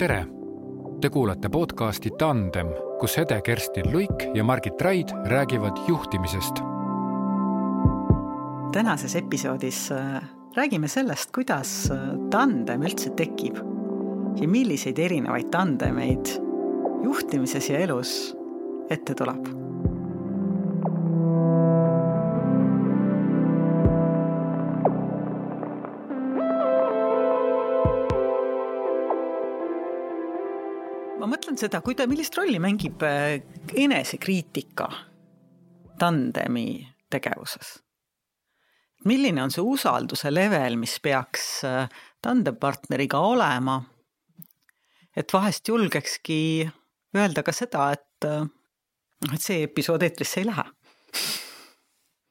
tere! Te kuulate podcasti Tandem, kus Hede Kerstin Luik ja Margit Raid räägivad juhtimisest. tänases episoodis äh, räägime sellest, kuidas äh, tandem üldse tekib ja milliseid erinevaid tandemeid juhtimises ja elus ette tuleb seda, kuida-, millist rolli mängib äh, enesekriitika tandemi tegevuses? milline on see usalduse level, mis peaks äh, tandempartneriga olema? et vahest julgekski öelda ka seda, et noh, et see episood eetrisse ei lähe.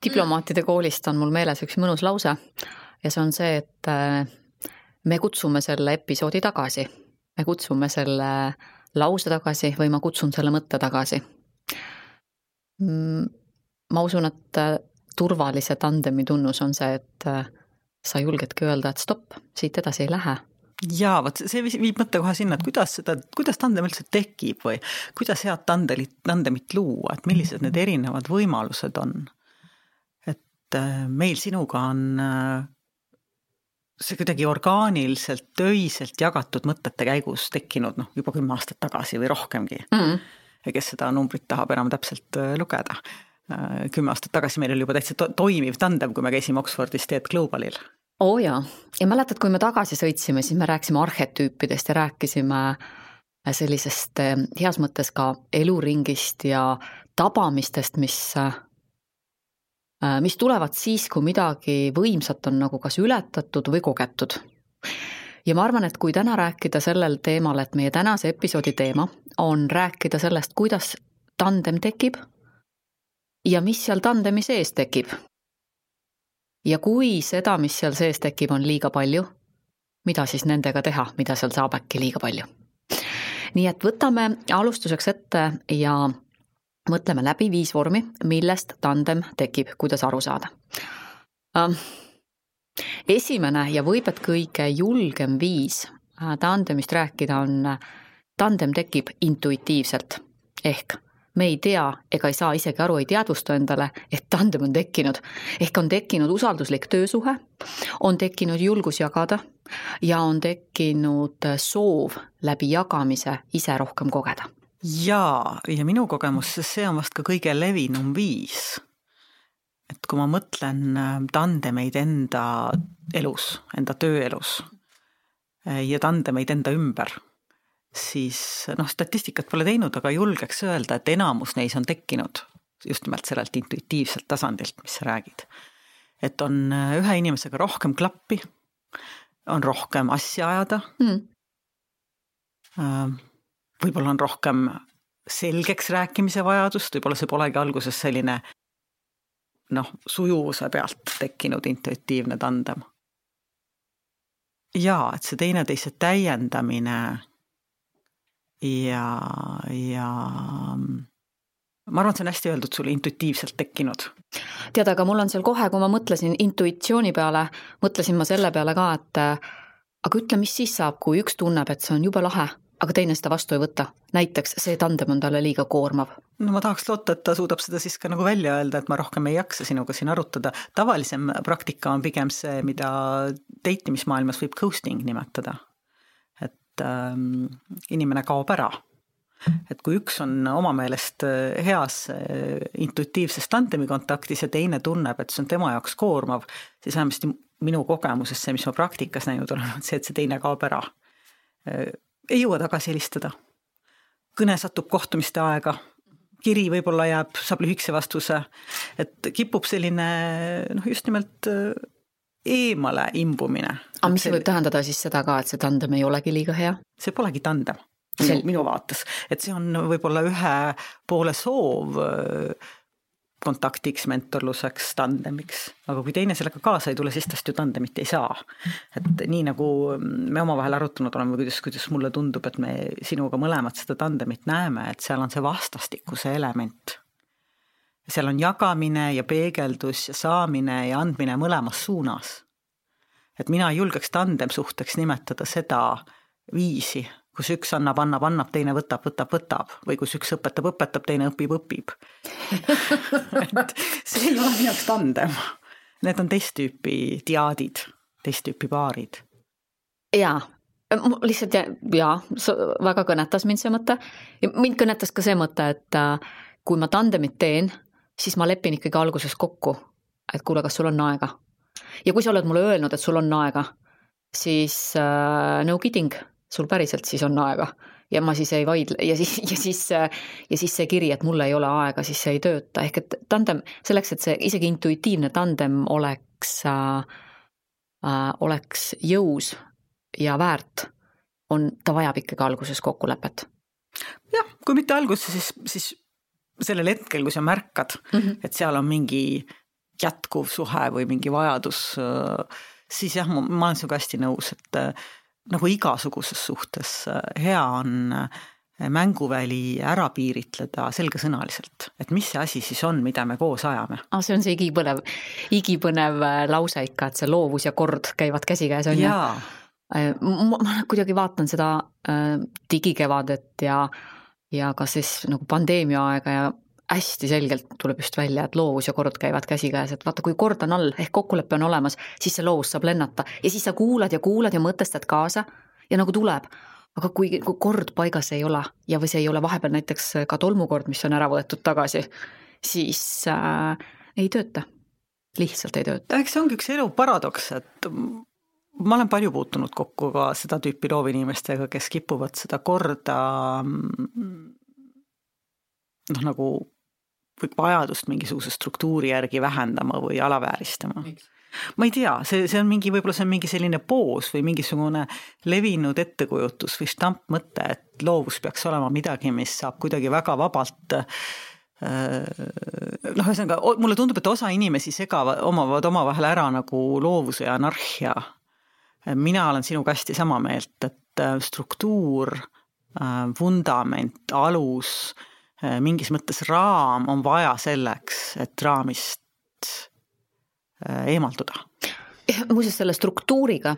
diplomaatide koolist on mul meeles üks mõnus lause ja see on see, et me kutsume selle episoodi tagasi. me kutsume selle lause tagasi või ma kutsun selle mõtte tagasi. Mm, ma usun, et äh, turvalise tandemi tunnus on see, et äh, sa julgedki öelda, et stopp, siit edasi ei lähe jaa, vot see viib mõtte kohe sinna, et kuidas seda, kuidas tandem üldse tekib või kuidas head tandelit, tandemit luua, et millised need erinevad võimalused on. et äh, meil sinuga on see kuidagi orgaaniliselt, töiselt jagatud mõtete käigus tekkinud noh, juba kümme aastat tagasi või rohkemgi mm. ja kes seda numbrit tahab enam täpselt äh, lugeda. Äh, kümme aastat tagasi meil oli juba täitsa to toimiv tandem, kui me käisime Oxfordis Teed Globalil. oo oh jaa, ja mäletad, kui me tagasi sõitsime, siis me rääkisime arhetüüpidest ja rääkisime sellisest äh, heas mõttes ka eluringist ja tabamistest, mis mis tulevad siis, kui midagi võimsat on nagu kas ületatud või kogetud. ja ma arvan, et kui täna rääkida sellel teemal, et meie tänase episoodi teema on rääkida sellest, kuidas tandem tekib ja mis seal tandemi sees tekib. ja kui seda, mis seal sees tekib, on liiga palju, mida siis nendega teha, mida seal saab äkki liiga palju? nii et võtame alustuseks ette ja mõtleme läbi viis vormi, millest tandem tekib, kuidas aru saada. esimene ja võib et kõige julgem viis äh, tandemist rääkida on, tandem tekib intuitiivselt ehk me ei tea ega ei saa isegi aru, ei teadvusta endale, et tandem on tekkinud. ehk on tekkinud usalduslik töösuhe, on tekkinud julgus jagada ja on tekkinud soov läbi jagamise ise rohkem kogeda jaa, ja minu kogemuses see on vast ka kõige levinum viis. et kui ma mõtlen äh, tandemeid enda elus, enda tööelus äh, ja tandemeid enda ümber, siis noh, statistikat pole teinud, aga julgeks öelda, et enamus neis on tekkinud just nimelt sellelt intuitiivselt tasandilt, mis sa räägid. et on äh, ühe inimesega rohkem klappi, on rohkem asja ajada mm võib-olla on rohkem selgeks rääkimise vajadust, võib-olla see polegi alguses selline noh, sujuvuse pealt tekkinud intuitiivne tandem. jaa, et see teineteise täiendamine ja, ja ma arvan, et see on hästi öeldud sulle, intuitiivselt tekkinud. tead, aga mul on seal kohe, kui ma mõtlesin intuitsiooni peale, mõtlesin ma selle peale ka, et aga ütle, mis siis saab, kui üks tunneb, et see on jube lahe aga teine seda vastu ei võta. näiteks see tandem on talle liiga koormav. no ma tahaks loota, et ta suudab seda siis ka nagu välja öelda, et ma rohkem ei jaksa sinuga siin arutada. tavalisem praktika on pigem see, mida date imismaailmas võib ghosting nimetada. et ähm, inimene kaob ära et kui üks on oma meelest äh, heas äh, intuitiivses tandemi kontaktis ja teine tunneb, et see on tema jaoks koormav, siis vähemasti minu kogemuses see, mis ma praktikas näinud olen, on see, et see teine kaob ära äh, ei jõua tagasi helistada. kõne satub kohtumiste aega, kiri võib-olla jääb, saab lühikese vastuse, et kipub selline noh, just nimelt äh, eemale imbumine. aga mis see võib tähendada siis seda ka, et see tandem ei olegi liiga hea? see polegi tandem minu, minu vaates, et see on võib-olla ühe poole soov äh, kontaktiks, mentorluseks, tandemiks, aga kui teine sellega kaasa ei tule, siis tast ju tandemit ei saa. et nii nagu me omavahel arutanud oleme, kuidas, kuidas mulle tundub, et me sinuga mõlemad seda tandemit näeme, et seal on see vastastikuse element. seal on jagamine ja peegeldus ja saamine ja andmine mõlemas suunas. et mina julgeks tandemsuhteks nimetada seda viisi, kus üks annab, annab, annab, teine võtab, võtab, võtab või kus üks õpetab, õpetab, teine õpib, õpib et see ei ole minu jaoks tandem. Need on teist tüüpi diaadid, teist tüüpi paarid. jaa, lihtsalt ja, jaa, väga kõnetas mind see mõte mind kõnetas ka see mõte, et äh, kui ma tandemit teen, siis ma lepin ikkagi alguses kokku, et kuule, kas sul on aega. ja kui sa oled mulle öelnud, et sul on aega, siis uh, no kidding, sul päriselt siis on aega ja ma siis ei vaidle ja siis, ja siis, ja siis see kiri, et mul ei ole aega, siis see ei tööta, ehk et tandem, selleks, et see isegi intuitiivne tandem oleks äh,, äh, oleks jõus ja väärt, on, ta vajab ikkagi alguses kokkulepet. jah, kui mitte alguses, siis, siis sellel hetkel, kui sa märkad mm, -hmm. et seal on mingi jätkuv suhe või mingi vajadus, äh, siis jah, ma, ma olen sinuga hästi nõus, et äh, nagu igasuguses suhtes äh, hea on mänguväli ära piiritleda selgesõnaliselt, et mis see asi siis on, mida me koos ajame ah,. see on see igipõnev, igipõnev lause ikka, et see loovus ja kord käivad käsikäes, on ju? ma, ma kuidagi vaatan seda digikevadet ja äh, ja ka siis nagu pandeemia aega ja hästi selgelt tuleb just välja, et loovus ja kord käivad käsikäes, et vaata, kui kord on all ehk kokkulepe on olemas, siis see loovus saab lennata ja siis sa kuulad ja kuulad ja mõtestad kaasa ja nagu tuleb. aga kui, kui kord paigas ei ole ja, või see ei ole vahepeal näiteks ka tolmukord, mis on ära võetud tagasi, siis äh, ei tööta, lihtsalt ei tööta. eks see ongi üks elu paradoks, et ma olen palju puutunud kokku ka seda tüüpi loovinimestega, kes kipuvad seda korda noh, nagu vajadust mingisuguse struktuuri järgi vähendama või alavääristama. ma ei tea, see, see on mingi, võib-olla see on mingi selline poos või mingisugune levinud ettekujutus või stampmõte, et loovus peaks olema midagi, mis saab kuidagi väga vabalt äh, noh, ühesõnaga mulle tundub, et osa inimesi segavad, omavad omavahel ära nagu loovuse ja anarhia mina olen sinuga hästi sama meelt, et äh, struktuur, äh, vundament, alus, mingis mõttes raam on vaja selleks, et raamist eemalduda muuseas, selle struktuuriga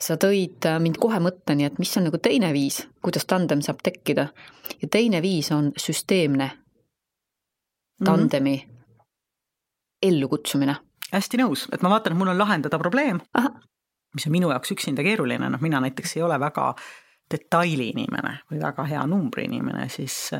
sa tõid mind kohe mõtteni, et mis on nagu teine viis, kuidas tandem saab tekkida. ja teine viis on süsteemne tandemi mm -hmm. ellukutsumine. hästi nõus, et ma vaatan, et mul on lahendada probleem mis on minu jaoks üksinda keeruline, noh mina näiteks ei ole väga detaili inimene või väga hea numbri inimene, siis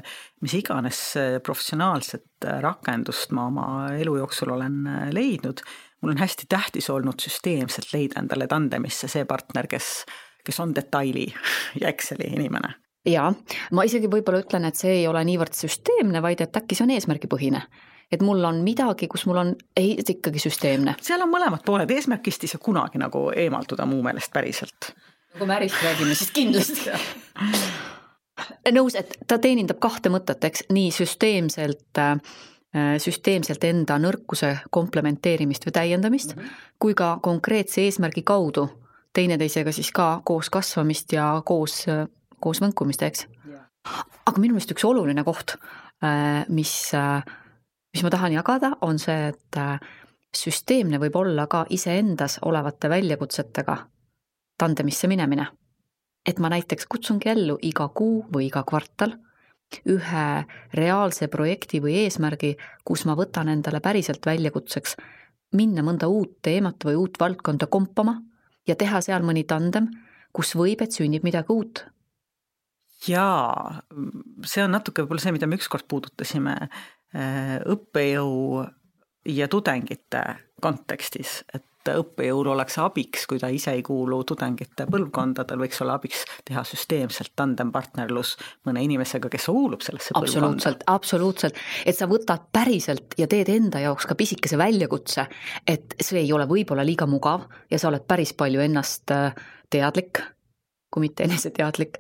mis iganes professionaalset rakendust ma oma elu jooksul olen leidnud, mul on hästi tähtis olnud süsteemselt leida endale tandemisse see partner, kes, kes on detaili ja Exceli inimene. Jaa, ma isegi võib-olla ütlen, et see ei ole niivõrd süsteemne, vaid et äkki see on eesmärgipõhine. Et mul on midagi, kus mul on ei, ikkagi süsteemne. seal on mõlemad pooled, eesmärgist ei saa kunagi nagu eemalduda mu meelest päriselt. Kui me ärist räägime, siis kindlasti. Nõus, et ta teenindab kahte mõtet, eks, nii süsteemselt äh, süsteemselt enda nõrkuse komplementeerimist või täiendamist mm, -hmm. kui ka konkreetse eesmärgi kaudu teineteisega siis ka koos kasvamist ja koos, koos võnkumist, eks. Yeah.. aga minu meelest üks oluline koht, äh, mis mis ma tahan jagada, on see, et äh, süsteemne võib olla ka iseendas olevate väljakutsetega tandemisse minemine. et ma näiteks kutsungi ellu iga kuu või iga kvartal ühe reaalse projekti või eesmärgi, kus ma võtan endale päriselt väljakutseks minna mõnda uut teemat või uut valdkonda kompama ja teha seal mõni tandem, kus võib, et sünnib midagi uut. jaa, see on natuke võib-olla see, mida me ükskord puudutasime Äh, õppejõu ja tudengite kontekstis, et õppejõul oleks abiks, kui ta ise ei kuulu tudengite põlvkonda, tal võiks olla abiks teha süsteemselt tandempartnerlus mõne inimesega, kes kuulub sellesse absoluutselt, absoluutselt, et sa võtad päriselt ja teed enda jaoks ka pisikese väljakutse, et see ei ole võib-olla liiga mugav ja sa oled päris palju ennast äh, teadlik, kui mitte eneseteadlik.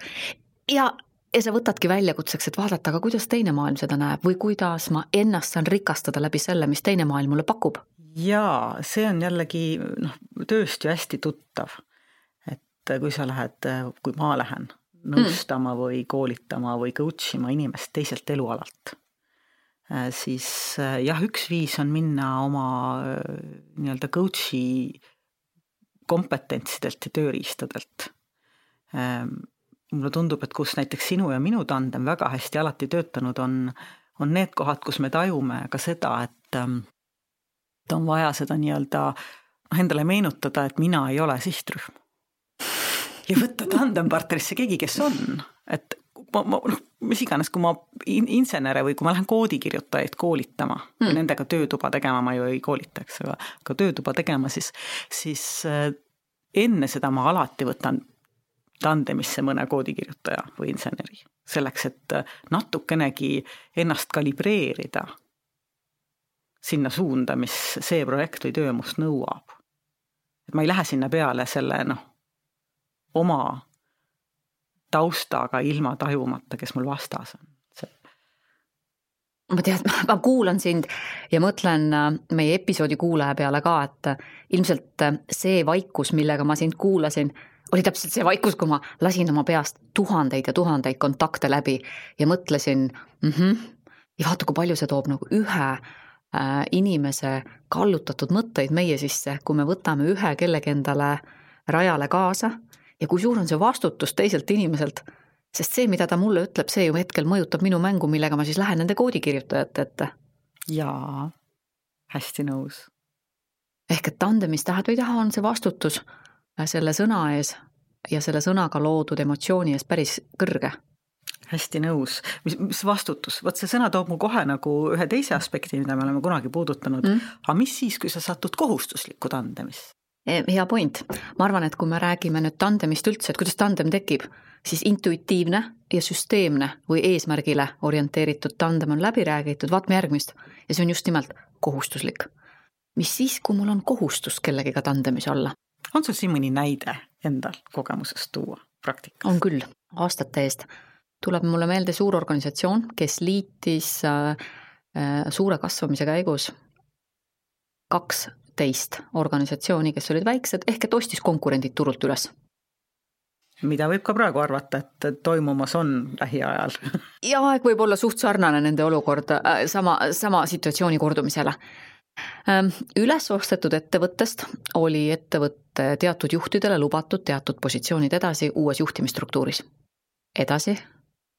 ja ja sa võtadki väljakutseks, et vaadata, aga kuidas teine maailm seda näeb või kuidas ma ennast saan rikastada läbi selle, mis teine maailm mulle pakub. Jaa, see on jällegi noh, tööst ju hästi tuttav. et kui sa lähed, kui ma lähen nõustama mm. või koolitama või coach ima inimest teiselt elualalt, siis jah, üks viis on minna oma nii-öelda coach'i kompetentsidelt ja tööriistadelt mulle tundub, et kus näiteks sinu ja minu tandem väga hästi alati töötanud on, on need kohad, kus me tajume ka seda, et ähm, et on vaja seda nii-öelda noh, endale meenutada, et mina ei ole sihtrühm. ja võtta tandempartnerisse keegi, kes on, et ma, ma noh, mis iganes, kui ma insenere või kui ma lähen koodikirjutajaid koolitama mm., nendega töötuba tegema ma ju ei koolita, eks, aga, aga töötuba tegema, siis, siis äh, enne seda ma alati võtan tandemisse mõne koodikirjutaja või inseneri, selleks et äh, natukenegi ennast kalibreerida sinna suunda, mis see projekt või töö must nõuab. et ma ei lähe sinna peale selle noh, oma taustaga ilma tajumata, kes mul vastas on ma tean, ma kuulan sind ja mõtlen äh, meie episoodi kuulaja peale ka, et äh, ilmselt äh, see vaikus, millega ma sind kuulasin, oli täpselt see vaikus, kui ma lasin oma peast tuhandeid ja tuhandeid kontakte läbi ja mõtlesin mm. -hmm, ja vaata, kui palju see toob nagu ühe inimese kallutatud mõtteid meie sisse, kui me võtame ühe kellegi endale rajale kaasa ja kui suur on see vastutus teiselt inimeselt, sest see, mida ta mulle ütleb, see ju hetkel mõjutab minu mängu, millega ma siis lähen nende koodikirjutajate ette. jaa, hästi nõus. ehk et tandemis tahad või ei taha, on see vastutus selle sõna ees ja selle sõnaga loodud emotsiooni ees päris kõrge hästi nõus, mis, mis vastutus, vot see sõna toob mu kohe nagu ühe teise aspekti, mida me oleme kunagi puudutanud mm., aga mis siis, kui sa satud kohustuslikku tandemisse? Eh, hea point, ma arvan, et kui me räägime nüüd tandemist üldse, et kuidas tandem tekib, siis intuitiivne ja süsteemne või eesmärgile orienteeritud tandem on läbi räägitud, vaatame järgmist ja see on just nimelt kohustuslik. mis siis, kui mul on kohustus kellegiga tandemis olla? on sul siin mõni näide endal kogemusest tuua praktikas? on küll, aastate eest tuleb mulle meelde suur organisatsioon, kes liitis äh, äh, suure kasvamise käigus kaks teist organisatsiooni, kes olid väiksed, ehk et ostis konkurendid turult üles. mida võib ka praegu arvata, et toimumas on lähiajal ja aeg võib olla suht sarnane nende olukord, äh, sama, sama situatsiooni kordumisele. Ähm, üles ostetud ettevõttest oli ettevõtte teatud juhtidele lubatud teatud positsioonid edasi uues juhtimisstruktuuris. edasi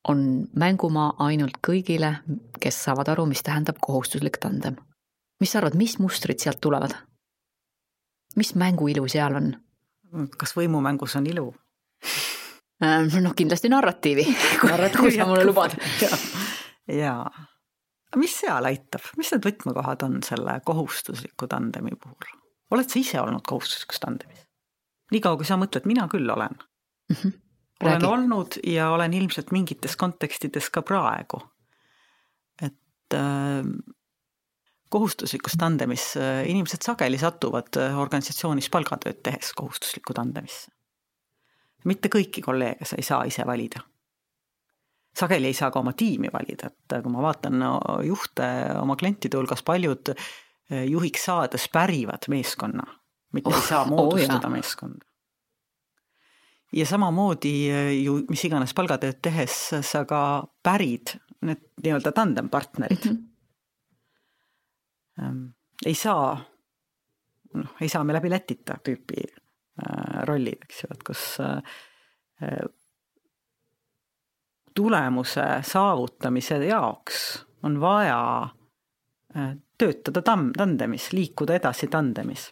on mängumaa ainult kõigile, kes saavad aru, mis tähendab kohustuslik tandem mis sa arvad, mis mustrid sealt tulevad? mis mänguilu seal on? kas võimumängus on ilu? Noh, kindlasti narratiivi, kui sa mulle lubad. jaa. mis seal aitab, mis need võtmekohad on selle kohustusliku tandemi puhul? oled sa ise olnud kohustuslikus tandemis? niikaua, kui sa mõtled, mina küll olen mm. -hmm. Olen Räägi. olnud ja olen ilmselt mingites kontekstides ka praegu. et äh, kohustuslikus tandemis äh, inimesed sageli satuvad äh, organisatsioonis palgatööd tehes kohustuslikku tandemisse. mitte kõiki kolleege sa ei saa ise valida. sageli ei saa ka oma tiimi valida, et äh, kui ma vaatan juhte oma klientide hulgas, paljud juhiks saades pärivad meeskonna, mitte oh, ei saa moodustada oh, meeskonda. Ja samamoodi ju mis iganes palgatööd tehes sa ka pärid need nii-öelda tandempartnerid. Mm. -hmm ei saa, noh, ei saa me läbi Lätita tüüpi äh, rollid, eks ju, et kus äh, tulemuse saavutamise jaoks on vaja äh, töötada tam-, tandemis, liikuda edasi tandemis.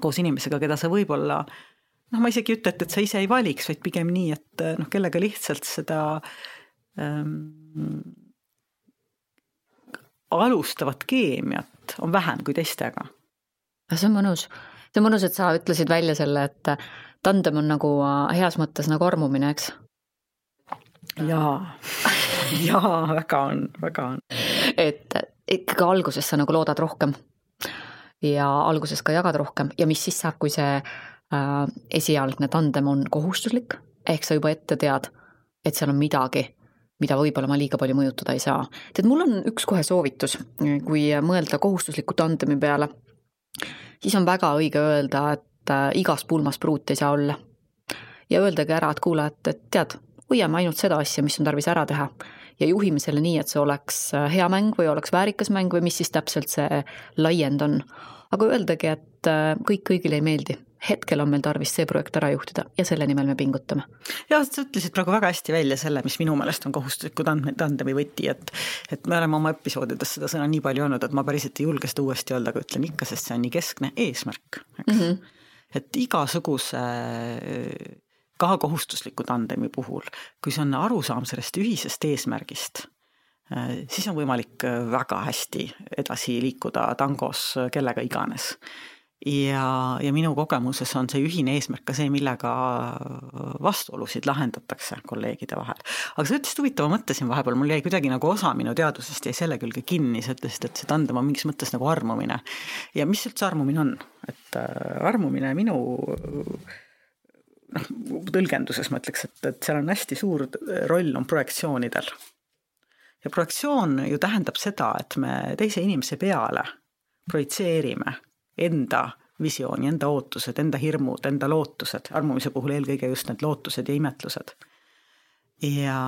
Koos inimesega, keda sa võib-olla noh, ma isegi ei ütle, et, et sa ise ei valiks, vaid pigem nii, et noh, kellega lihtsalt seda ähm, alustavat keemiat on vähem kui teistega. see on mõnus, see on mõnus, et sa ütlesid välja selle, et tandem on nagu äh, heas mõttes nagu armumine, eks? jaa, jaa, väga on, väga on. et ikkagi alguses sa nagu loodad rohkem ja alguses ka jagad rohkem ja mis siis saab, kui see esialgne tandem on kohustuslik, ehk sa juba ette tead, et seal on midagi mida võib-olla ma liiga palju mõjutada ei saa. tead, mul on üks kohe soovitus, kui mõelda kohustusliku tandemi peale, siis on väga õige öelda, et äh, igas pulmas pruut ei saa olla. ja öeldagi ära, et kuule, et, et tead, hoiame ainult seda asja, mis on tarvis ära teha ja juhime selle nii, et see oleks äh, hea mäng või oleks väärikas mäng või mis siis täpselt see laiend on. aga öeldagi, et äh, kõik kõigile ei meeldi, hetkel on meil tarvis see projekt ära juhtida ja selle nimel me pingutame. ja sa ütlesid praegu väga hästi välja selle, mis minu meelest on kohustusliku tandemi võti, et et me oleme oma episoodides seda sõna nii palju öelnud, et ma päriselt ei julge seda uuesti öelda, aga ütlen ikka, sest see on nii keskne eesmärk, eks mm. -hmm. et igasuguse ka kohustusliku tandemi puhul, kui see on arusaam sellest ühisest eesmärgist siis on võimalik väga hästi edasi liikuda tangos kellega iganes ja, ja minu kogemuses on see ühine eesmärk ka see, millega vastuolusid lahendatakse kolleegide vahel. aga sa ütlesid huvitava mõtte siin vahepeal, mul jäi kuidagi nagu osa minu teadvusest jäi selle külge kinni, sa ütlesid, et see tandem on mingis mõttes nagu armumine. ja mis üldse armumine on, et äh, armumine minu noh, tõlgenduses ma ütleks, et, et seal on hästi suur roll on projektsioonidel. ja projektsioon ju tähendab seda, et me teise inimese peale projitseerime enda visiooni, enda ootused, enda hirmud, enda lootused, armumise puhul eelkõige just need lootused ja imetlused. ja,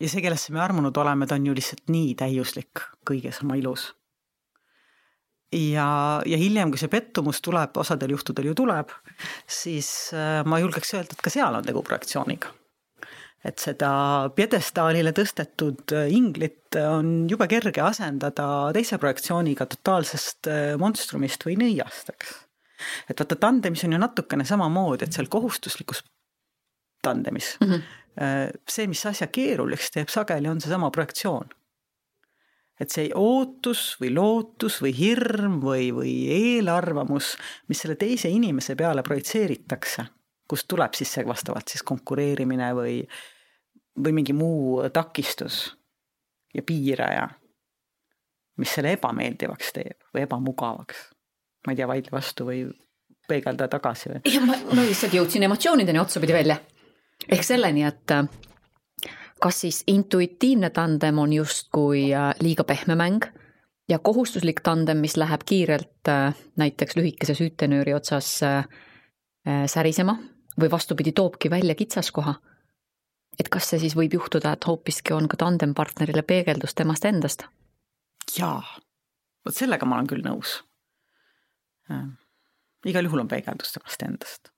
ja see, kellesse me armunud oleme, ta on ju lihtsalt nii täiuslik, kõiges oma ilus. ja, ja hiljem, kui see pettumus tuleb, osadel juhtudel ju tuleb, siis äh, ma julgeks öelda, et ka seal on tegu projektsiooniga et seda pjedestaalile tõstetud inglit on jube kerge asendada teise projektsiooniga totaalsest äh, monstrumist või nõiast, eks. et vaata, tandemis on ju natukene samamoodi, et seal kohustuslikus tandemis mm -hmm. see, mis asja keeruliseks teeb sageli, on seesama projektsioon. et see ootus või lootus või hirm või, või eelarvamus, mis selle teise inimese peale projitseeritakse kust tuleb siis see vastavalt siis konkureerimine või või mingi muu takistus ja piiraja, mis selle ebameeldivaks teeb või ebamugavaks. ma ei tea, vaidle vastu või peegelda tagasi või? ma, ma lihtsalt jõudsin emotsioonideni otsapidi välja. ehk selleni, et äh, kas siis intuitiivne tandem on justkui äh, liiga pehme mäng ja kohustuslik tandem, mis läheb kiirelt äh, näiteks lühikese süütenööri otsas särisema või vastupidi, toobki välja kitsaskoha et kas see siis võib juhtuda, et hoopiski on ka tandempartnerile peegeldus temast endast? jaa, vot sellega ma olen küll nõus äh,. igal juhul on peegeldus temast endast.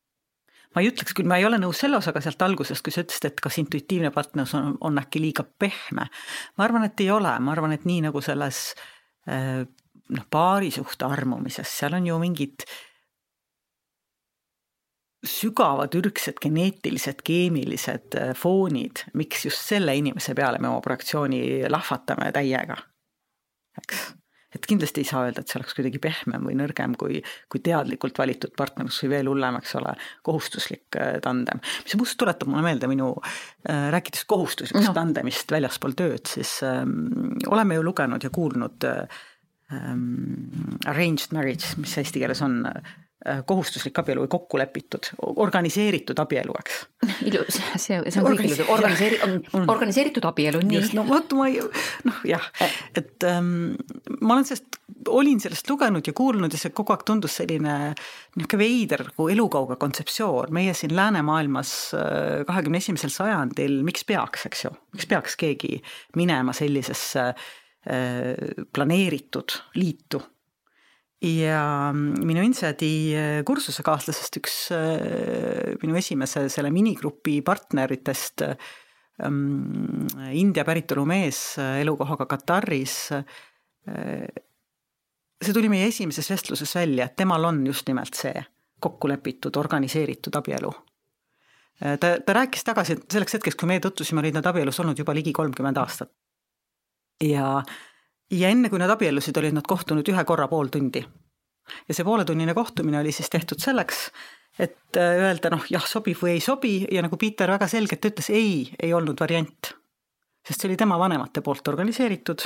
ma ei ütleks küll, ma ei ole nõus selle osaga sealt algusest, kui sa ütlesid, et kas intuitiivne partnerlus on, on äkki liiga pehme. ma arvan, et ei ole, ma arvan, et nii nagu selles äh, noh, paarisuhte armumises, seal on ju mingid äh, sügavad ürgsed geneetilised, keemilised äh, foonid, miks just selle inimese peale me oma projektsiooni lahvatame täiega, eks. et kindlasti ei saa öelda, et see oleks kuidagi pehmem või nõrgem kui, kui teadlikult valitud partnerlus või veel hullem, eks ole, kohustuslik äh, tandem. mis must tuletab mulle meelde minu, äh, rääkides kohustuslikust no. tandemist väljaspool tööd, siis ähm, oleme ju lugenud ja kuulnud ähm, arranged marriage, mis eesti keeles on äh, Äh, kohustuslik abielu või kokku lepitud, organiseeritud abielu, eks. ilus, see, see on kõik ilus, organiseeri-, organiseeritud abielu, nii. no vot, ma ei, noh jah, äh. et ähm, ma olen sellest, olin sellest lugenud ja kuulnud ja see kogu aeg tundus selline niisugune veider nagu elukauge kontseptsioon, meie siin läänemaailmas äh, kahekümne esimesel sajandil, miks peaks, eks ju, miks peaks keegi minema sellisesse planeeritud liitu ja minu Insedi äh, kursusekaaslasest üks äh, minu esimese selle minigrupi partneritest, ähm, India päritolu mees äh, elukohaga Kataris, see tuli meie esimeses vestluses välja, et temal on just nimelt see kokkulepitud, organiseeritud abielu. ta, ta rääkis tagasi, et selleks hetkeks, kui meie tutvusime, olid nad abielus olnud juba ligi kolmkümmend aastat. ja ja enne, kui nad abiellusid, olid nad kohtunud ühe korra pool tundi. ja see pooletunnine kohtumine oli siis tehtud selleks, et äh, öelda noh, jah, sobib või ei sobi ja nagu Piiter väga selgelt ütles, ei, ei olnud variant. sest see oli tema vanemate poolt organiseeritud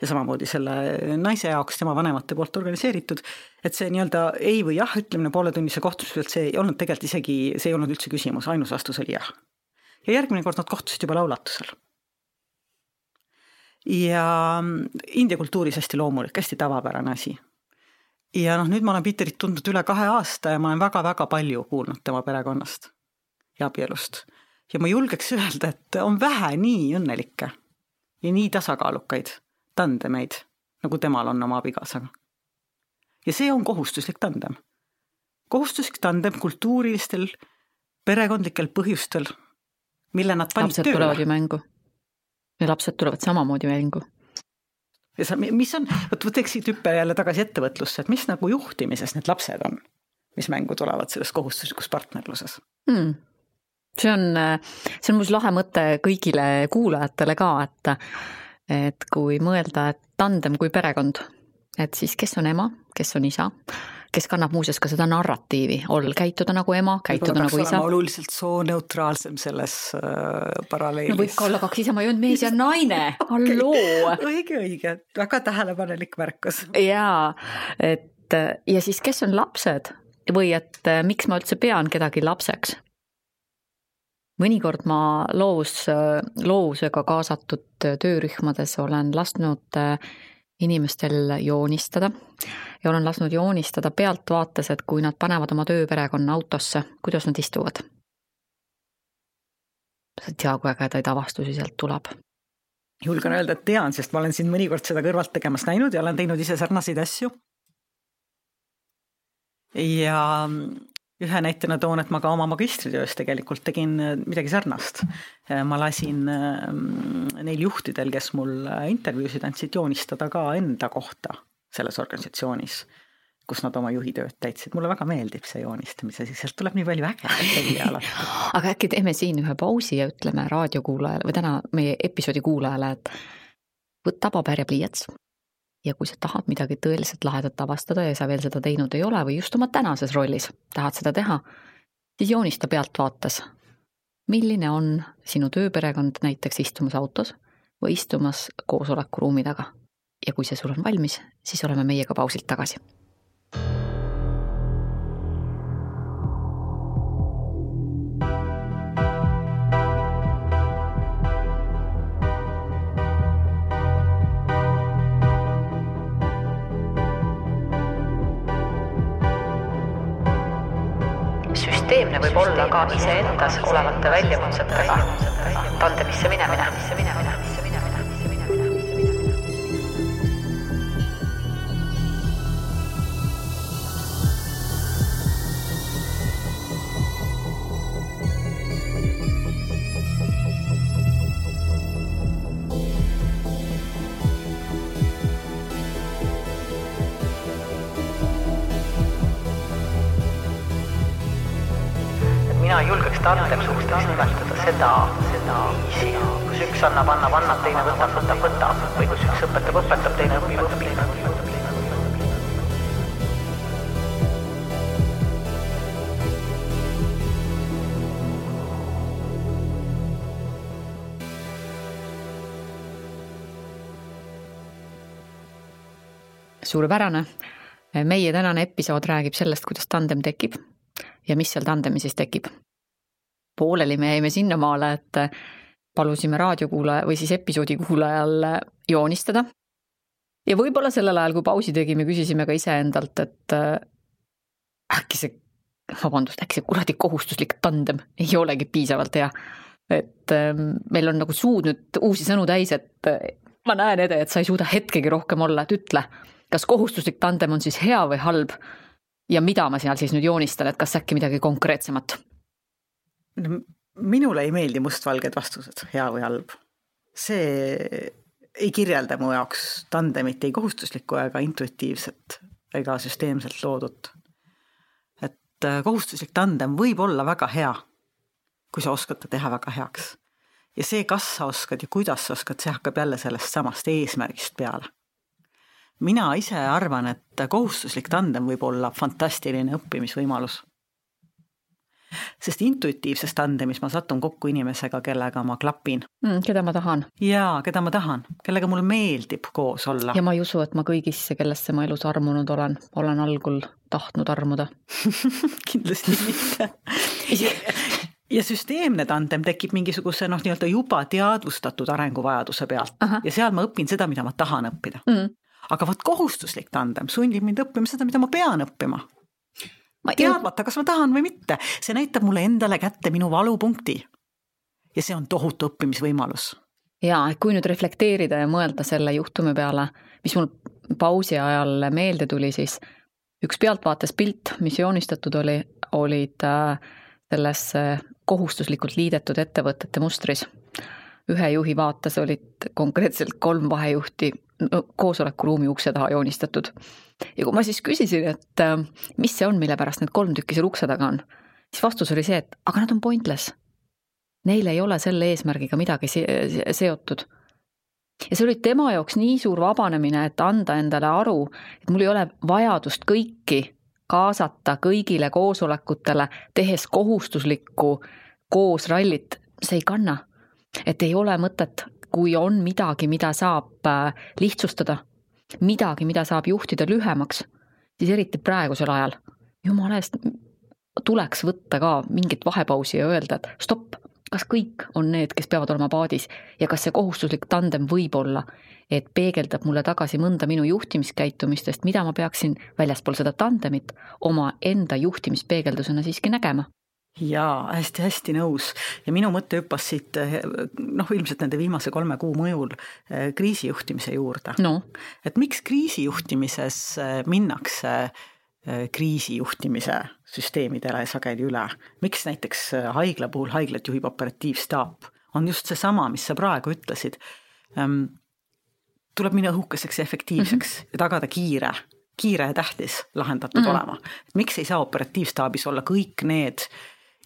ja samamoodi selle naise jaoks tema vanemate poolt organiseeritud, et see nii-öelda ei või jah ütlemine pooletunnise kohtumise pealt, see ei olnud tegelikult isegi, see ei olnud üldse küsimus, ainus vastus oli jah. ja järgmine kord nad kohtusid juba laulatusel ja India kultuuris hästi loomulik, hästi tavapärane asi. ja noh, nüüd ma olen Peterit tundnud üle kahe aasta ja ma olen väga-väga palju kuulnud tema perekonnast ja abielust. ja ma julgeks öelda, et on vähe nii õnnelikke ja nii tasakaalukaid tandemeid, nagu temal on oma abikaasaga. ja see on kohustuslik tandem. kohustuslik tandem kultuurilistel, perekondlikel põhjustel, mille nad panid tööle. tulevad ju mängu. Ja lapsed tulevad samamoodi mängu. ja sa, mis on, vot teeks siit hüppe jälle tagasi ettevõtlusse, et mis nagu juhtimises need lapsed on, mis mängu tulevad selles kohustuslikus partnerluses hmm.? see on, see on muuseas lahe mõte kõigile kuulajatele ka, et et kui mõelda, et tandem kui perekond, et siis kes on ema, kes on isa, kes kannab muuseas ka seda narratiivi, ol-, käituda nagu ema, käituda nagu isa. oluliselt sooneutraalsem selles äh, paralleelis. no võib ka olla kaks isa, ma ei öelnud mees ja naine, halloo. õige, õige, väga tähelepanelik märkus. jaa, et ja siis, kes on lapsed või et miks ma üldse pean kedagi lapseks mõnikord ma loos, loovusega kaasatud töörühmades olen lasknud äh, inimestel joonistada ja olen lasknud joonistada pealtvaates, et kui nad panevad oma tööperekonna autosse, kuidas nad istuvad. sa ei tea, kui ägedaid avastusi sealt tuleb. julgen öelda, et tean, sest ma olen sind mõnikord seda kõrvalt tegemas näinud ja olen teinud ise sarnaseid asju. ja ühe näitena toon, et ma ka oma magistritöös tegelikult tegin äh, midagi sarnast. Äh, ma lasin äh, neil juhtidel, kes mul intervjuusid andsid, joonistada ka enda kohta selles organisatsioonis, kus nad oma juhi tööd täitsid. mulle väga meeldib see joonistamise, sealt tuleb nii palju ägedat välja alati. aga äkki teeme siin ühe pausi ja ütleme raadiokuulajale või täna meie episoodi kuulajale, et võta paber ja pliiats ja kui sa tahad midagi tõeliselt lahedat avastada ja sa veel seda teinud ei ole või just oma tänases rollis tahad seda teha, siis joonista pealtvaates, milline on sinu tööperekond näiteks istumas autos või istumas koosolekuruumi taga. ja kui see sul on valmis, siis oleme meiega pausilt tagasi süsteemne võib olla ka iseendas olevate väljakutsetega tandemisse minemine. Tandem suhtes nimetada seda, seda viisi, kus üks annab, annab, annab, teine võtab, võtab, võtab või kus üks õpetab, õpetab, teine õpib, õpib, õpib, suurepärane. meie tänane episood räägib sellest, kuidas tandem tekib ja mis seal tandemis siis tekib. Pooleli me jäime sinnamaale, et palusime raadiokuulaja või siis episoodi kuulajal joonistada. ja võib-olla sellel ajal, kui pausi tegime, küsisime ka iseendalt, et äkki see, vabandust, äkki see kuradi kohustuslik tandem ei olegi piisavalt hea. et meil on nagu suud nüüd uusi sõnu täis, et ma näen, Ede, et sa ei suuda hetkegi rohkem olla, et ütle, kas kohustuslik tandem on siis hea või halb ja mida ma seal siis nüüd joonistan, et kas äkki midagi konkreetsemat? Minule ei meeldi mustvalged vastused, hea või halb. see ei kirjelda mu jaoks tandemit ei kohustuslikku ega intuitiivset ega süsteemselt loodut. et äh, kohustuslik tandem võib olla väga hea, kui sa oskad ta teha väga heaks. ja see, kas sa oskad ja kuidas sa oskad, see hakkab jälle sellest samast eesmärgist peale mina ise arvan, et kohustuslik tandem võib olla fantastiline õppimisvõimalus. Sest intuitiivses tandemis ma satun kokku inimesega, kellega ma klapin mm,. keda ma tahan. jaa, keda ma tahan, kellega mul meeldib koos olla. ja ma ei usu, et ma kõigisse, kellesse ma elus armunud olen, olen algul tahtnud armuda kindlasti mitte ja süsteemne tandem tekib mingisuguse noh, nii-öelda juba teadvustatud arenguvajaduse pealt Aha. ja seal ma õpin seda, mida ma tahan õppida mm aga vot kohustuslik tandem sundib mind õppima seda, mida ma pean õppima. Ma teadmata, kas ma tahan või mitte, see näitab mulle endale kätte minu valupunkti. ja see on tohutu õppimisvõimalus. ja, et kui nüüd reflekteerida ja mõelda selle juhtumi peale, mis mul pausi ajal meelde tuli, siis üks pealtvaates pilt, mis joonistatud oli, olid äh, selles kohustuslikult liidetud ettevõtete mustris. ühe juhi vaates olid konkreetselt kolm vahejuhti koosolekuruumi ukse taha joonistatud. ja kui ma siis küsisin, et äh, mis see on, mille pärast need kolm tükki seal ukse taga on, siis vastus oli see, et aga nad on pointless. Neil ei ole selle eesmärgiga midagi seotud ja see oli tema jaoks nii suur vabanemine, et anda endale aru, et mul ei ole vajadust kõiki kaasata kõigile koosolekutele, tehes kohustuslikku koos rallit, see ei kanna. et ei ole mõtet, kui on midagi, mida saab äh, lihtsustada, midagi, mida saab juhtida lühemaks, siis eriti praegusel ajal, jumala eest, tuleks võtta ka mingit vahepausi ja öelda, et stopp kas kõik on need, kes peavad olema paadis ja kas see kohustuslik tandem võib olla, et peegeldab mulle tagasi mõnda minu juhtimiskäitumistest, mida ma peaksin väljaspool seda tandemit oma enda juhtimispeegeldusena siiski nägema jaa, hästi-hästi nõus ja minu mõte hüppas siit noh, ilmselt nende viimase kolme kuu mõjul eh, kriisijuhtimise juurde no.. et miks kriisijuhtimises eh, minnakse Äh, kriisijuhtimise süsteemidele sageli üle. miks näiteks äh, haigla puhul haiglat juhib operatiivstaap, on just seesama, mis sa praegu ütlesid. Ähm, tuleb minna õhukeseks ja efektiivseks mm -hmm. ja tagada kiire, kiire ja tähtis lahendatud mm -hmm. olema. et miks ei saa operatiivstaabis olla kõik need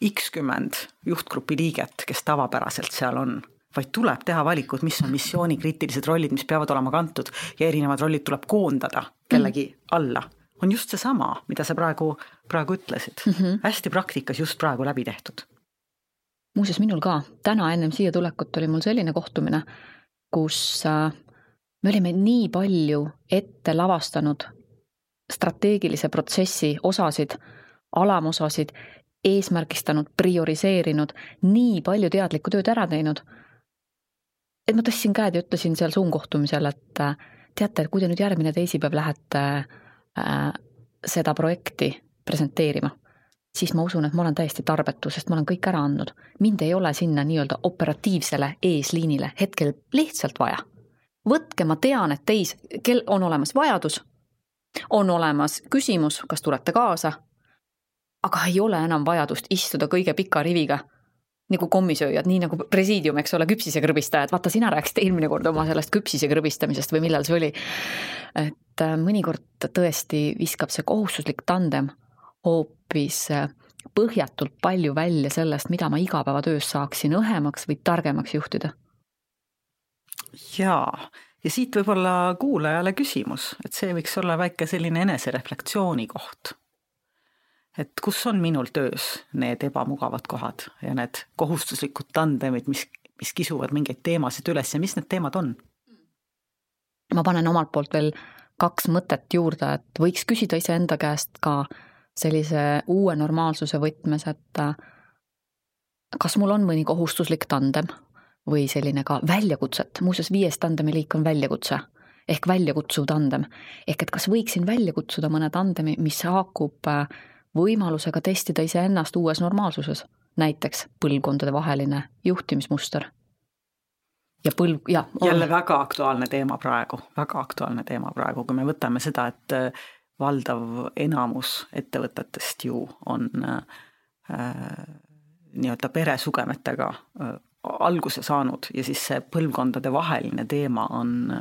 X-kümmend juhtgrupi liiget, kes tavapäraselt seal on vaid tuleb teha valikud, mis on missioonikriitilised rollid, mis peavad olema kantud ja erinevad rollid tuleb koondada kellegi mm. alla on just seesama, mida sa praegu, praegu ütlesid mm. -hmm. hästi praktikas just praegu läbi tehtud. muuseas, minul ka, täna ennem siia tulekut oli mul selline kohtumine, kus äh, me olime nii palju ette lavastanud strateegilise protsessi osasid, alamosasid, eesmärgistanud, prioriseerinud, nii palju teadlikku tööd ära teinud, et ma tõstsin käed ja ütlesin seal Zoom kohtumisel, et äh, teate, kui te nüüd järgmine teisipäev lähete Äh, seda projekti presenteerima, siis ma usun, et ma olen täiesti tarbetu, sest ma olen kõik ära andnud. mind ei ole sinna nii-öelda operatiivsele eesliinile hetkel lihtsalt vaja. võtke, ma tean, et teis, kel on olemas vajadus, on olemas küsimus, kas tulete kaasa, aga ei ole enam vajadust istuda kõige pika riviga nagu kommisööjad, nii nagu presiidium, eks ole, küpsisekõrbistajad, vaata, sina rääkisid eelmine kord oma sellest küpsisekõrbistamisest või millal see oli. et äh, mõnikord tõesti viskab see kohustuslik tandem hoopis äh, põhjatult palju välja sellest, mida ma igapäevatöös saaksin õhemaks või targemaks juhtida. jaa, ja siit võib-olla kuulajale küsimus, et see võiks olla väike selline enesereflektsiooni koht et kus on minul töös need ebamugavad kohad ja need kohustuslikud tandemid, mis, mis kisuvad mingeid teemasid üles ja mis need teemad on? ma panen omalt poolt veel kaks mõtet juurde, et võiks küsida iseenda käest ka sellise uue normaalsuse võtmes, et kas mul on mõni kohustuslik tandem või selline ka väljakutset, muuseas viies tandemi liik on väljakutse ehk väljakutsuv tandem. ehk et kas võiksin välja kutsuda mõne tandemi, mis haakub äh, võimalusega testida iseennast uues normaalsuses, näiteks põlvkondadevaheline juhtimismuster. ja põlv, jah. jälle väga aktuaalne teema praegu, väga aktuaalne teema praegu, kui me võtame seda, et äh, valdav enamus ettevõtetest ju on äh, nii-öelda peresugemetega äh, alguse saanud ja siis see põlvkondadevaheline teema on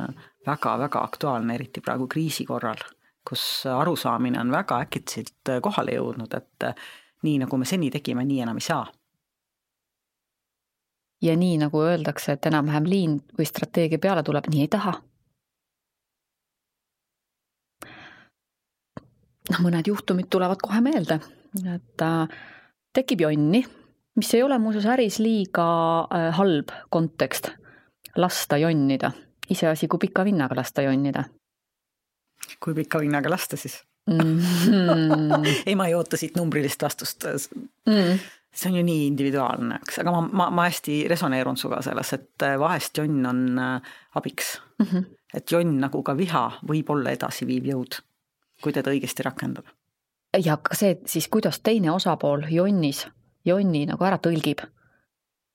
väga-väga äh, aktuaalne, eriti praegu kriisi korral kus arusaamine on väga äkitselt kohale jõudnud, et nii, nagu me seni tegime, nii enam ei saa. ja nii, nagu öeldakse, et enam-vähem liin või strateegia peale tuleb, nii ei taha. noh, mõned juhtumid tulevad kohe meelde, et äh, tekib jonni, mis ei ole muuseas äris liiga äh, halb kontekst, lasta jonnida, iseasi, kui pika vinnaga lasta jonnida kui pika vinnaga lasta siis mm? ei, ma ei oota siit numbrilist vastust mm. see on ju nii individuaalne, eks, aga ma, ma, ma hästi resoneerun sinuga selles, et äh, vahest jonn on äh, abiks mm. -hmm. et jonn nagu ka viha võib olla edasiviiv jõud, kui teda õigesti rakendada. ja ka see, siis kuidas teine osapool jonnis, jonni nagu ära tõlgib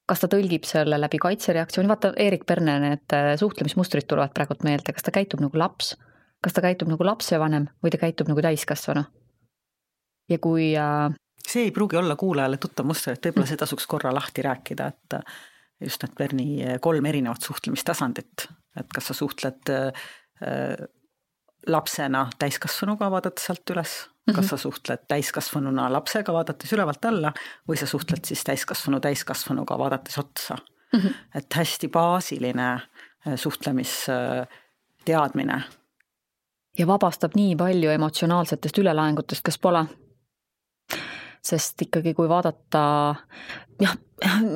kas ta tõlgib selle läbi kaitsereaktsiooni, vaata Erik Perne need äh, suhtlemismustrid tulevad praegult meelde, kas ta käitub nagu laps kas ta käitub nagu lapsevanem või ta käitub nagu täiskasvanu. ja kui äh, see ei pruugi olla kuulajale tuttav muster, et võib-olla see tasuks korra lahti rääkida, et just need Berni kolm erinevat suhtlemistasandit, et kas sa suhtled äh, lapsena täiskasvanuga, vaadates alt üles, kas mhm. sa suhtled täiskasvanuna lapsega, vaadates ülevalt alla, või sa suhtled siis täiskasvanu täiskasvanuga, vaadates otsa mm. -hmm. et hästi baasiline äh, suhtlemisteadmine. Ja vabastab nii palju emotsionaalsetest ülelaengutest, kas pole? sest ikkagi, kui vaadata jah,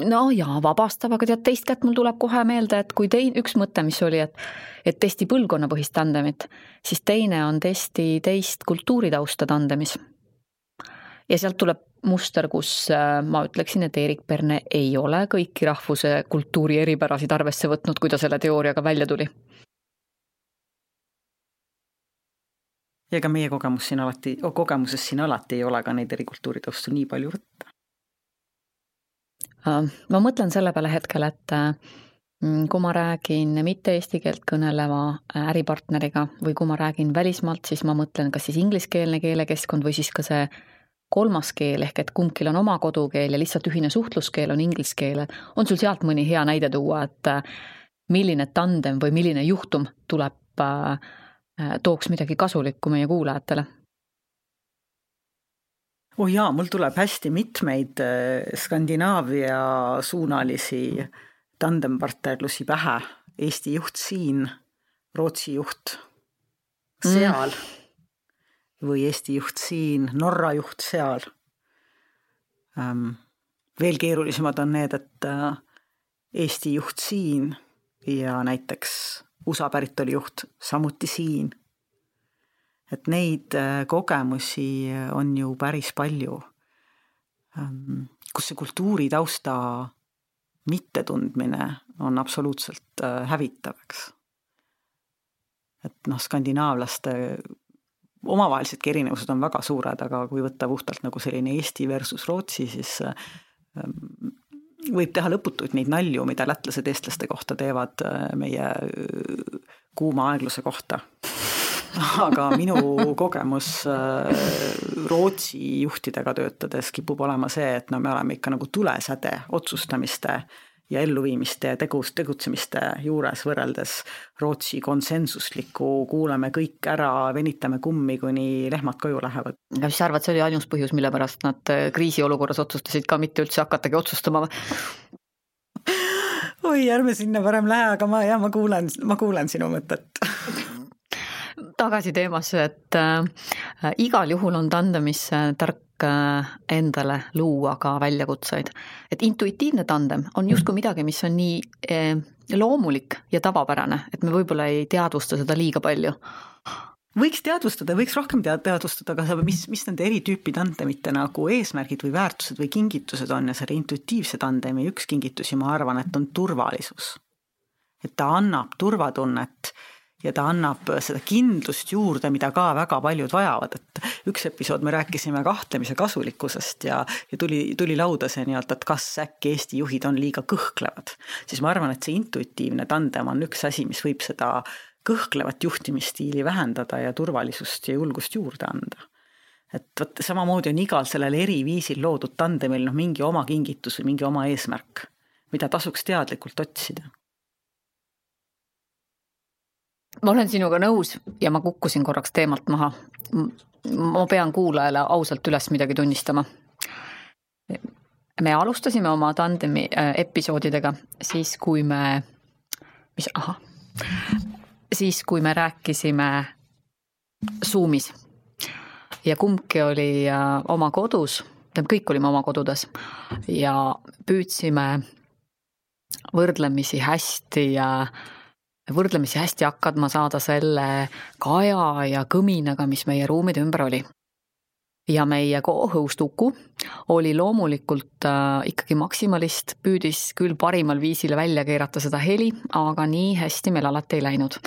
no jaa, vabastab, aga tead, teist kätt mul tuleb kohe meelde, et kui tein-, üks mõte, mis oli, et et testi põlvkonnapõhist tandemit, siis teine on testi teist kultuuritausta tandemis. ja sealt tuleb muster, kus äh, ma ütleksin, et Erik Perne ei ole kõiki rahvuse kultuuri eripärasid arvesse võtnud, kui ta selle teooriaga välja tuli ja ega meie kogemus siin alati, kogemuses siin alati ei ole ka neid erikultuuri taustu nii palju võtta. Äh, ma mõtlen selle peale hetkel, et mm, kui ma räägin mitte eesti keelt kõneleva äh, äripartneriga või kui ma räägin välismaalt, siis ma mõtlen kas siis ingliskeelne keelekeskkond või siis ka see kolmas keel ehk et kumbki on oma kodukeel ja lihtsalt ühine suhtluskeel on inglise keel. on sul sealt mõni hea näide tuua, et äh, milline tandem või milline juhtum tuleb Äh, tooks midagi kasulikku meie kuulajatele? oh jaa, mul tuleb hästi mitmeid äh, Skandinaavia suunalisi tandempartnerlusi pähe. Eesti juht siin, Rootsi juht seal mm. või Eesti juht siin, Norra juht seal. Ähm, veel keerulisemad on need, et äh, Eesti juht siin ja näiteks USA päritolu juht samuti siin. et neid äh, kogemusi on ju päris palju, ähm, kus see kultuuritausta mittetundmine on absoluutselt äh, hävitav, eks. et noh, skandinaavlaste omavahelisedki erinevused on väga suured, aga kui võtta puhtalt nagu selline Eesti versus Rootsi, siis ähm, võib teha lõputuid neid nalju, mida lätlased eestlaste kohta teevad äh, meie äh, kuuma aegluse kohta. aga minu kogemus äh, Rootsi juhtidega töötades kipub olema see, et no me oleme ikka nagu tulesäde otsustamiste ja elluviimiste ja tegus, tegutsemiste juures võrreldes Rootsi konsensusliku, kuulame kõik ära, venitame kummi, kuni lehmad koju lähevad. aga mis sa arvad, see oli ainus põhjus, mille pärast nad äh, kriisiolukorras otsustasid ka mitte üldse hakatagi otsustama oi, ärme sinna parem lähe, aga ma, jah, ma kuulen, ma kuulen sinu mõtet tagasi teemasse, et äh, igal juhul on tandemis äh, tark Äh, endale luua ka väljakutseid. et intuitiivne tandem on justkui midagi, mis on nii äh, loomulik ja tavapärane, et me võib-olla ei teadvusta seda liiga palju võiks teadvustada, võiks rohkem tead-, teadvustada ka seda, mis, mis nende eri tüüpi tandemite nagu eesmärgid või väärtused või kingitused on ja selle intuitiivse tandemi üks kingitusi, ma arvan, et on turvalisus. et ta annab turvatunnet ja ta annab seda kindlust juurde, mida ka väga paljud vajavad, et üks episood me rääkisime kahtlemise kasulikkusest ja, ja tuli, tuli lauda see nii-öelda, et kas äkki Eesti juhid on liiga kõhklevad. siis ma arvan, et see intuitiivne tandem on üks asi, mis võib seda kõhklevat juhtimisstiili vähendada ja turvalisust ja julgust juurde anda. Et vot samamoodi on igal sellel eri viisil loodud tandemil noh, mingi oma kingitus või mingi oma eesmärk, mida tasuks teadlikult otsida ma olen sinuga nõus ja ma kukkusin korraks teemalt maha. ma pean kuulajale ausalt üles midagi tunnistama. me alustasime oma tandemi äh, episoodidega siis, kui me, mis, ahah, siis kui me rääkisime Zoomis ja kumbki oli äh, oma kodus, tähendab, kõik olime oma kodudes ja püüdsime võrdlemisi hästi ja äh, võrdlemisi hästi hakkama saada selle kaja ja kõminaga, mis meie ruumide ümber oli. ja meie co-host Uku oli loomulikult äh, ikkagi maksimalist, püüdis küll parimal viisil välja keerata seda heli, aga nii hästi meil alati ei läinud.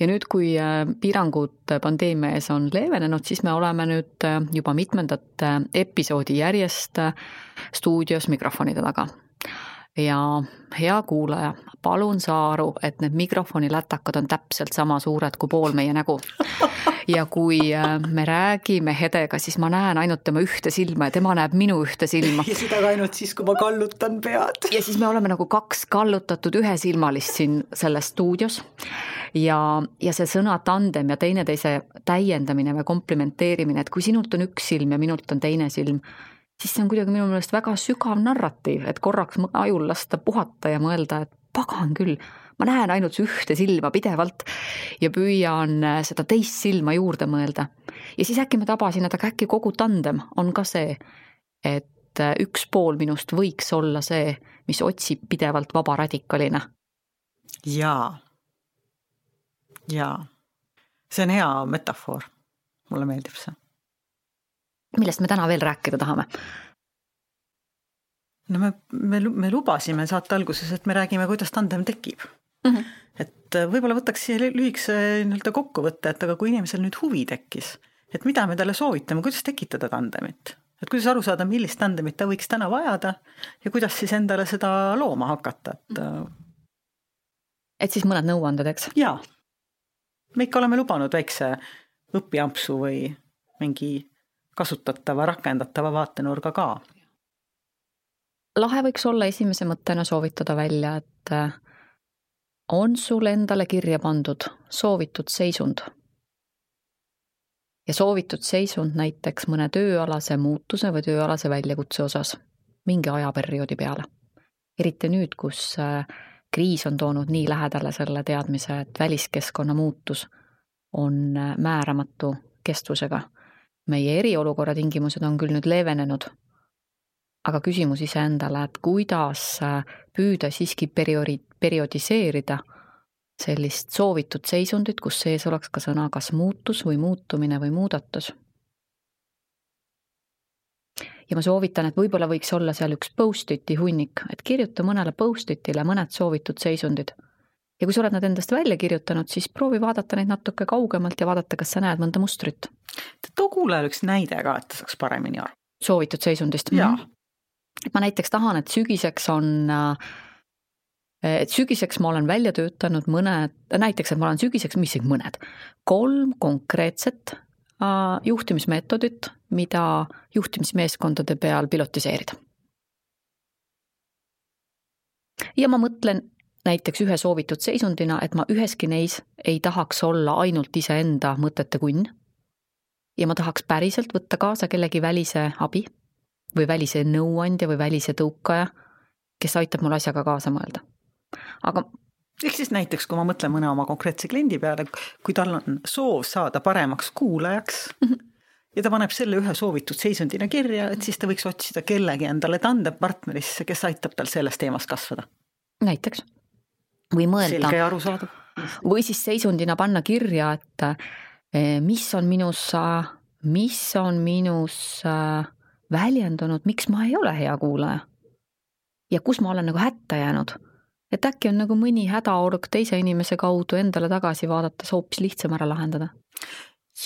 ja nüüd, kui äh, piirangud pandeemia ees on leevenenud, siis me oleme nüüd äh, juba mitmendat episoodi järjest stuudios mikrofonide taga ja hea kuulaja, palun saa aru, et need mikrofoni lätakad on täpselt sama suured kui pool meie nägu. ja kui äh, me räägime Hedega, siis ma näen ainult tema ühte silma ja tema näeb minu ühte silma. ja seda ka ainult siis, kui ma kallutan pead. ja siis me oleme nagu kaks kallutatud ühesilmalist siin selles stuudios. ja, ja see sõna tandem ja teineteise täiendamine või komplimenteerimine, et kui sinult on üks silm ja minult on teine silm siis see on kuidagi minu meelest väga sügav narratiiv, et korraks ajul lasta puhata ja mõelda, et pagan küll, ma näen ainult ühte silma pidevalt ja püüan äh, seda teist silma juurde mõelda. ja siis äkki ma tabasin, et aga äkki kogu tandem on ka see, et äh, üks pool minust võiks olla see, mis otsib pidevalt vaba radikalina. jaa, jaa, see on hea metafoor, mulle meeldib see millest me täna veel rääkida tahame? no me, me, me lubasime saate alguses, et me räägime, kuidas tandem tekib mm. -hmm. et äh, võib-olla võtaks siia lühikese nii-öelda kokkuvõtte, et aga kui inimesel nüüd huvi tekkis, et mida me talle soovitame, kuidas tekitada tandemit? et kuidas aru saada, millist tandemit ta võiks täna vajada ja kuidas siis endale seda looma hakata, et äh, et siis mõned nõuanded, eks? jaa. me ikka oleme lubanud väikse õpiampsu või mingi kasutatava, rakendatava vaatenurga ka. lahe võiks olla esimese mõttena soovitada välja, et äh, on sul endale kirja pandud soovitud seisund. ja soovitud seisund näiteks mõne tööalase muutuse või tööalase väljakutse osas mingi ajaperioodi peale. eriti nüüd, kus äh, kriis on toonud nii lähedale selle teadmise, et väliskeskkonna muutus on äh, määramatu kestvusega meie eriolukorra tingimused on küll nüüd leevenenud, aga küsimus iseendale, et kuidas äh, püüda siiski periodi-, periodiseerida sellist soovitud seisundit, kus sees oleks ka sõna kas muutus või muutumine või muudatus. ja ma soovitan, et võib-olla võiks olla seal üks post-it'i hunnik, et kirjuta mõnele post-it'ile mõned soovitud seisundid. Ja kui sa oled nad endast välja kirjutanud, siis proovi vaadata neid natuke kaugemalt ja vaadata, kas sa näed mõnda mustrit too kuulajale üks näide ka, et ta saaks paremini aru. soovitud seisundist? jaa. et ma näiteks tahan, et sügiseks on et sügiseks ma olen välja töötanud mõned, näiteks, et ma olen sügiseks, mis siin mõned, kolm konkreetset juhtimismeetodit, mida juhtimismeeskondade peal pilotiseerida. ja ma mõtlen näiteks ühe soovitud seisundina, et ma üheski neis ei tahaks olla ainult iseenda mõtete kunn ja ma tahaks päriselt võtta kaasa kellegi välise abi või välise nõuandja või välise tõukaja, kes aitab mul asjaga kaasa mõelda. aga ehk siis näiteks, kui ma mõtlen mõne oma konkreetse kliendi peale, kui tal on soov saada paremaks kuulajaks mm -hmm. ja ta paneb selle ühe soovitud seisundina kirja, et siis ta võiks otsida kellegi endale tandempartnerisse, kes aitab tal selles teemas kasvada. näiteks. Või mõelda. või siis seisundina panna kirja, et Eh, mis on minus, mis on minus äh, väljendunud, miks ma ei ole hea kuulaja. ja kus ma olen nagu hätta jäänud. et äkki on nagu mõni hädaorg teise inimese kaudu endale tagasi vaadates hoopis lihtsam ära lahendada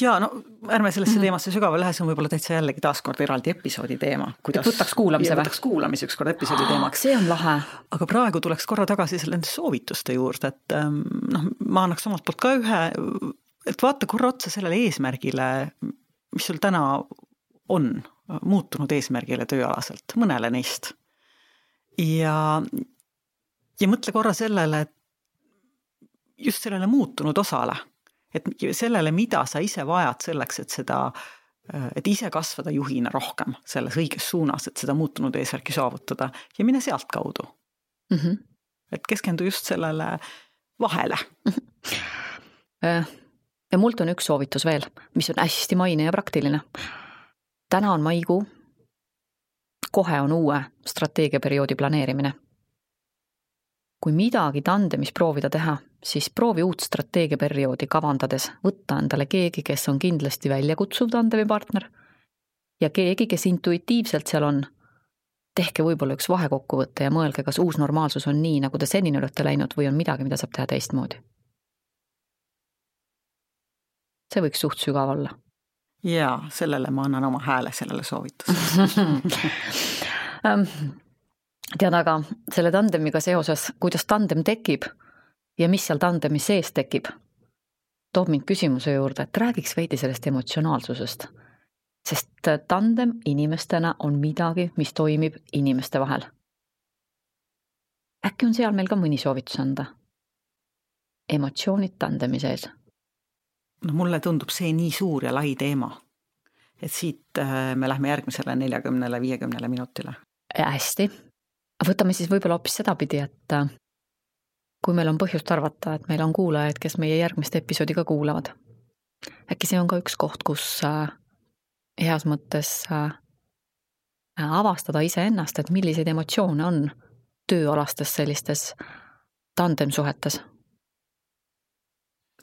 ja no ärme sellesse mm -hmm. teemasse sügavale lähe, see on võib-olla täitsa jällegi taaskord eraldi episoodi teema. kuidas võtaks kuulamise või? võtaks kuulamise ükskord episoodi teemaks. see on lahe. aga praegu tuleks korra tagasi selle nende soovituste juurde, et ähm, noh, ma annaks omalt poolt ka ühe et vaata korra otsa sellele eesmärgile, mis sul täna on, muutunud eesmärgile tööalaselt, mõnele neist. ja, ja mõtle korra sellele, et just sellele muutunud osale, et sellele, mida sa ise vajad selleks, et seda, et ise kasvada juhina rohkem selles õiges suunas, et seda muutunud eesmärki saavutada ja mine sealtkaudu mm. -hmm. et keskendu just sellele vahele mm. -hmm ja mult on üks soovitus veel, mis on hästi maine ja praktiline. täna on maikuu. kohe on uue strateegiaperioodi planeerimine. kui midagi tandemis proovida teha, siis proovi uut strateegiaperioodi kavandades. Võtta endale keegi, kes on kindlasti väljakutsuv tandemi partner. Ja keegi, kes intuitiivselt seal on. Tehke võib-olla üks vahekokkuvõte ja mõelge, kas uus normaalsus on nii, nagu te senini olete läinud või on midagi, mida saab teha teistmoodi. See võiks suht sügav olla. jaa, sellele ma annan oma hääle, sellele soovitusele. Ähm, tead, aga selle tandemiga seoses, kuidas tandem tekib ja mis seal tandemi sees tekib, toob mind küsimuse juurde, et räägiks veidi sellest emotsionaalsusest. sest tandem inimestena on midagi, mis toimib inimeste vahel. äkki on seal meil ka mõni soovitus anda? emotsioonid tandemi sees. no mulle tundub see nii suur ja lai teema, et siit äh, me lähme järgmisele neljakümnele, viiekümnele minutile. hästi, võtame siis võib-olla hoopis sedapidi, et äh, kui meil on põhjust arvata, et meil on kuulajaid, kes meie järgmist episoodi ka kuulavad. äkki see on ka üks koht, kus äh, heas mõttes avastada iseennast, et milliseid emotsioone on tööalastes sellistes tandemsuhetes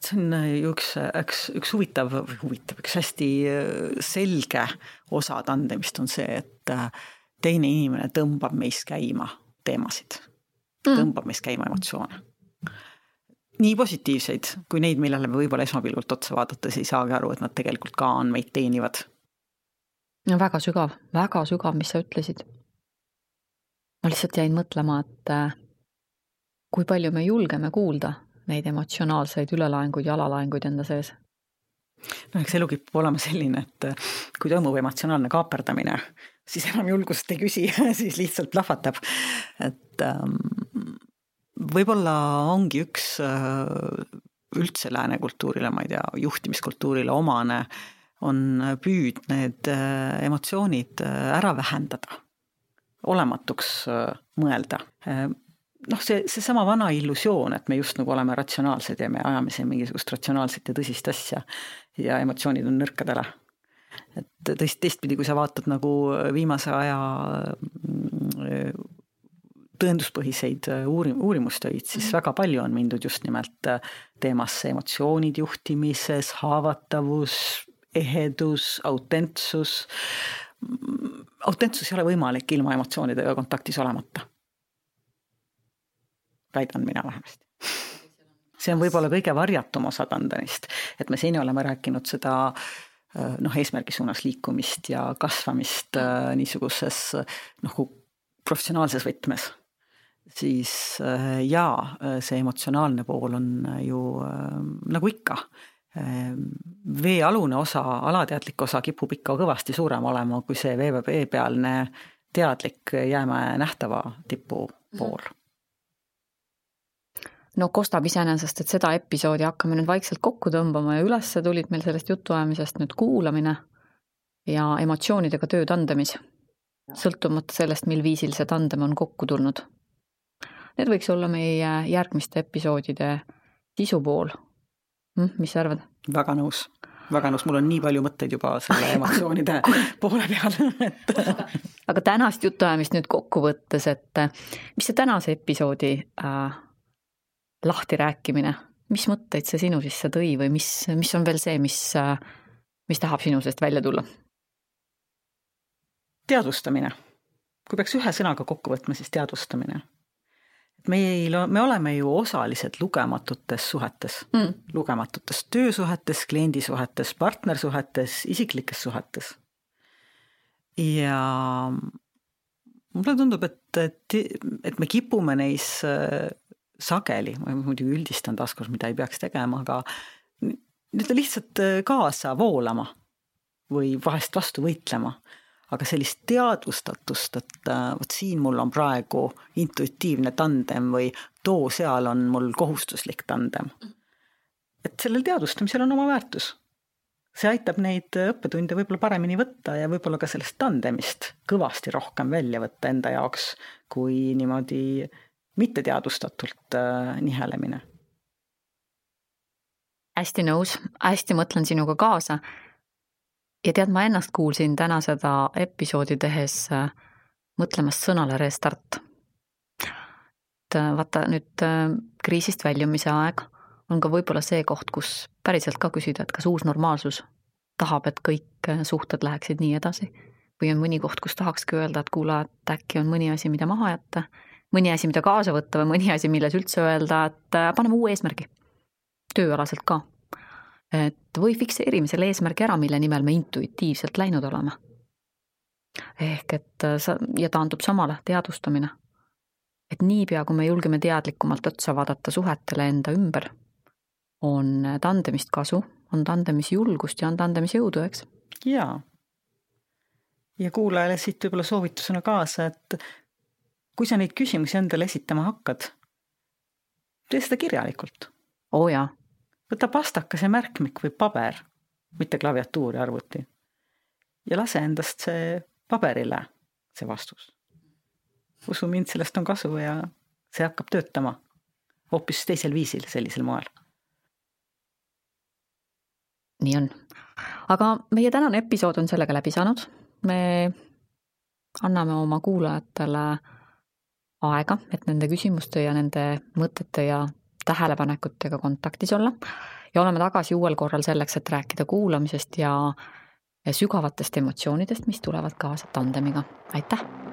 see on ju üks, üks, üks huvitav, huvitav, üks hästi selge osa tandemist on see, et teine inimene tõmbab meis käima teemasid mm., tõmbab meis käima emotsioone. Nii positiivseid kui neid, millele me võib-olla esmapilgult otsa vaadates ei saagi aru, et nad tegelikult ka on meid teenivad. no väga sügav, väga sügav, mis sa ütlesid. ma lihtsalt jäin mõtlema, et äh, kui palju me julgeme kuulda neid emotsionaalseid ülelaenguid ja alalaenguid enda sees noh, eks elu kipub olema selline, et kui toimub emotsionaalne kaaperdamine, siis enam julgust ei küsi siis lihtsalt plahvatab. et ähm, võib-olla ongi üks äh, üldse lääne kultuurile, ma ei tea, juhtimiskultuurile omane, on püüd need äh, emotsioonid äh, ära vähendada, olematuks mõelda noh, see, seesama vana illusioon, et me just nagu oleme ratsionaalsed ja me ajame siin mingisugust ratsionaalset ja tõsist asja ja emotsioonid on nõrkadele. et tõesti, teistpidi, kui sa vaatad nagu viimase aja mm, tõenduspõhiseid uurim-, uurimustöid, siis mhm. väga palju on mindud just nimelt teemasse emotsioonid juhtimises, haavatavus, ehedus, autentsus. autentsus ei ole võimalik ilma emotsioonidega kontaktis olemata väidan mina vähemasti. see on võib-olla kõige varjatum osa tandemist, et me seni oleme rääkinud seda äh, noh, eesmärgi suunas liikumist ja kasvamist äh, niisuguses noh, professionaalses võtmes siis äh, jaa, see emotsionaalne pool on ju nagu ikka, veealune osa, alateadlik osa kipub ikka kõvasti suurem olema kui see veepealne teadlik jäämäe nähtava tipu pool mm. -hmm no kostab iseenesest, et seda episoodi hakkame nüüd vaikselt kokku tõmbama ja ülesse tulid meil sellest jutuajamisest nüüd kuulamine ja emotsioonidega töö tandemis, sõltumata sellest, mil viisil see tandem on kokku tulnud. Need võiks olla meie järgmiste episoodide sisupool hm,. mis sa arvad? väga nõus, väga nõus, mul on nii palju mõtteid juba selle emotsioonide poole peal, et aga tänast jutuajamist nüüd kokku võttes, et mis see tänase episoodi äh, lahtirääkimine, mis mõtteid see sinu sisse tõi või mis, mis on veel see, mis, mis tahab sinu seest välja tulla? teadvustamine. kui peaks ühe sõnaga kokku võtma, siis teadvustamine. Meil, me oleme ju osalised lugematutes suhetes mm., lugematutes töösuhetes, kliendisuhetes, partnersuhetes, isiklikes suhetes. ja mulle tundub, et, et, et me kipume neis sageli, ma muidugi üldistan taaskord, mida ei peaks tegema, aga nii-öelda lihtsalt äh, kaasa voolama või vahest vastu võitlema. Aga sellist teadvustatust, et äh, vot siin mul on praegu intuitiivne tandem või too seal on mul kohustuslik tandem. et sellel teadvustamisel on oma väärtus. see aitab neid õppetunde võib-olla paremini võtta ja võib-olla ka sellest tandemist kõvasti rohkem välja võtta enda jaoks, kui niimoodi mitteteadvustatult äh, nihelemine. hästi nõus, hästi mõtlen sinuga kaasa. Ja tead, ma ennast kuulsin täna seda episoodi tehes äh, mõtlemas sõnale restart. et äh, vaata nüüd kriisist väljumise aeg on ka võib-olla see koht, kus päriselt ka küsida, et kas uus normaalsus tahab, et kõik suhted läheksid nii edasi või on mõni koht, kus tahakski öelda, et kuule, et äkki on mõni asi, mida maha jätta mõni asi, mida kaasa võtta või mõni asi, milles üldse öelda, et äh, paneme uue eesmärgi. tööalaselt ka. Et või fikseerime selle eesmärgi ära, mille nimel me intuitiivselt läinud oleme. ehk et äh, sa, ja taandub samale, teadvustamine. et niipea, kui me julgeme teadlikumalt otsa vaadata suhetele enda ümber, on tandemist kasu, on tandemis julgust ja on tandemis jõudu, eks? jaa. ja kuulajale siit võib-olla soovitusena kaasa, et kui sa neid küsimusi endale esitama hakkad, tee seda kirjalikult. oo jaa. Võta pastakas ja märkmik või paber, mitte klaviatuur ja arvuti. ja lase endast see paberile, see vastus. usu mind, sellest on kasu ja see hakkab töötama hoopis teisel viisil, sellisel moel. nii on. aga meie tänane episood on sellega läbi saanud. me anname oma kuulajatele aega, et nende küsimuste ja nende mõtete ja tähelepanekutega kontaktis olla. ja oleme tagasi uuel korral selleks, et rääkida kuulamisest ja sügavatest emotsioonidest, mis tulevad kaasa tandemiga. aitäh!